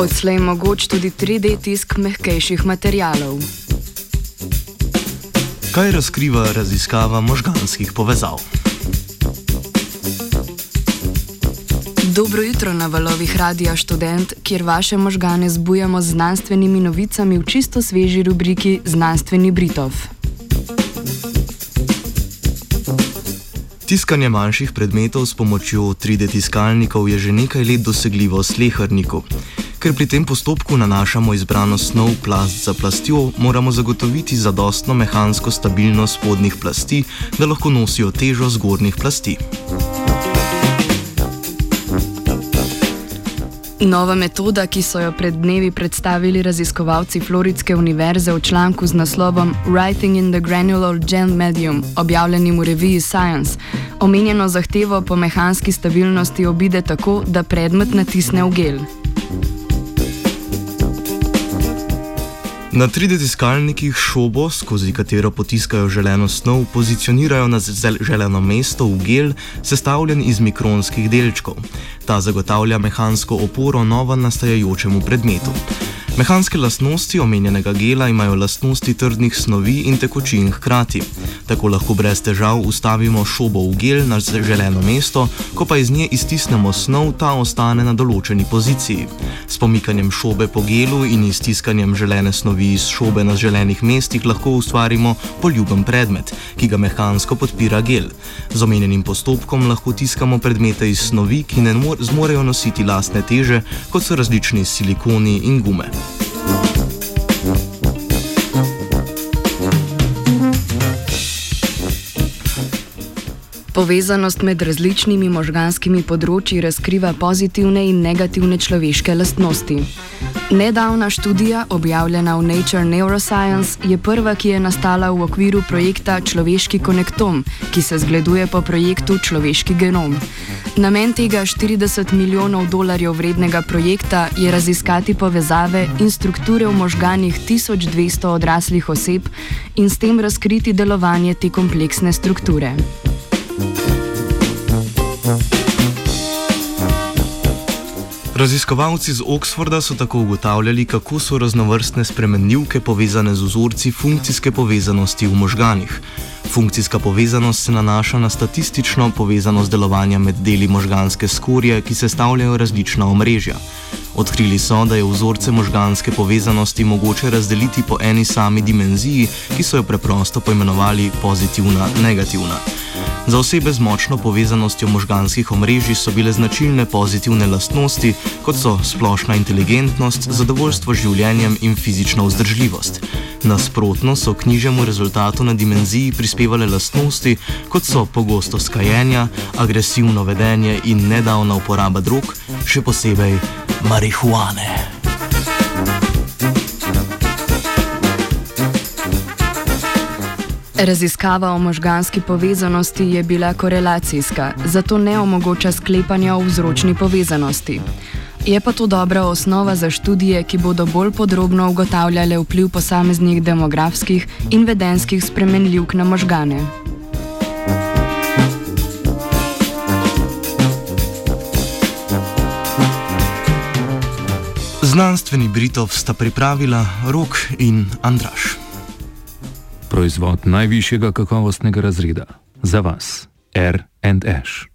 Odslej mogoč tudi 3D tisk mehkejših materialov. Kaj razkriva raziskava možganskih povezav? Dobro jutro na valovih Radia Student, kjer vaše možgane zbujamo z znanstvenimi novicami v čisto sveži rubriki Znanstveni Britov. Tiskanje manjših predmetov s pomočjo 3D tiskalnikov je že nekaj let dosegljivo slehrniku. Ker pri tem postopku nanašamo izbrano snov plast za plastjo, moramo zagotoviti zadostno mehansko stabilnost spodnjih plasti, da lahko nosijo težo zgornjih plasti. Nova metoda, ki so jo pred dnevi predstavili raziskovalci Floridske univerze v članku z naslovom Writing in the Granular Gel Medium, objavljenim v reviji Science, omenjeno zahtevo po mehanski stabilnosti obide tako, da predmet natisne v gel. Na 3D tiskalnikih šobo, skozi katero potiskajo želeno snov, pozicionirajo na želeno mesto v gel, sestavljen iz mikronskih delčkov. Ta zagotavlja mehansko oporo novo nastajajočemu predmetu. Mehanske lastnosti omenjenega gela imajo lastnosti trdnih snovi in tekočin hkrati. Tako lahko brez težav ustavimo šobo v gel na želeno mesto, ko pa iz nje iztisnemo snov, ta ostane na določeni poziciji. S pomikanjem šobe po gelu in iztiskanjem želene snovi iz šobe na želenih mestih lahko ustvarimo poljuben predmet, ki ga mehansko podpira gel. Z omenjenim postopkom lahko tiskamo predmete iz snovi, ki ne zmorejo nositi lastne teže, kot so različni silikoni in gume. Povezanost med različnimi možganskimi področji razkriva pozitivne in negativne človeške lastnosti. Nedavna študija, objavljena v Nature Neuroscience, je prva, ki je nastala v okviru projekta Človeški konektom, ki se zgleduje po projektu Človeški genom. Namen tega 40 milijonov dolarjev vrednega projekta je raziskati povezave in strukture v možganjih 1200 odraslih oseb in s tem razkriti delovanje te kompleksne strukture. Raziskovalci z Oxforda so tako ugotavljali, kako so raznovrstne spremenljivke povezane z vzorci funkcijske povezanosti v možganih. Funkcijska povezanost se nanaša na statistično povezanost delovanja med deli možganske skorje, ki sestavljajo različna omrežja. Odkrili so, da je vzorce možganske povezanosti mogoče razdeliti po eni sami dimenziji, ki so jo preprosto poimenovali pozitivna-negativna. Za osebe z močno povezanostjo možganskih omrežij so bile značilne pozitivne lastnosti, kot so splošna inteligentnost, zadovoljstvo z življenjem in fizična vzdržljivost. Nasprotno so knjižemu rezultatu na dimenziji prispevale lastnosti, kot so pogosto skajenja, agresivno vedenje in nedavna uporaba drog, še posebej marihuane. Raziskava o možganski povezanosti je bila korelacijska, zato ne omogoča sklepanja o vzročni povezanosti. Je pa to dobra osnova za študije, ki bodo bolj podrobno ugotavljale vpliv posameznih demografskih in vedenskih spremenljivk na možgane. Znanstveni Britov sta pripravila Rok in Andraš proizvod najvišjega kakovostnega razreda za vas, R&H.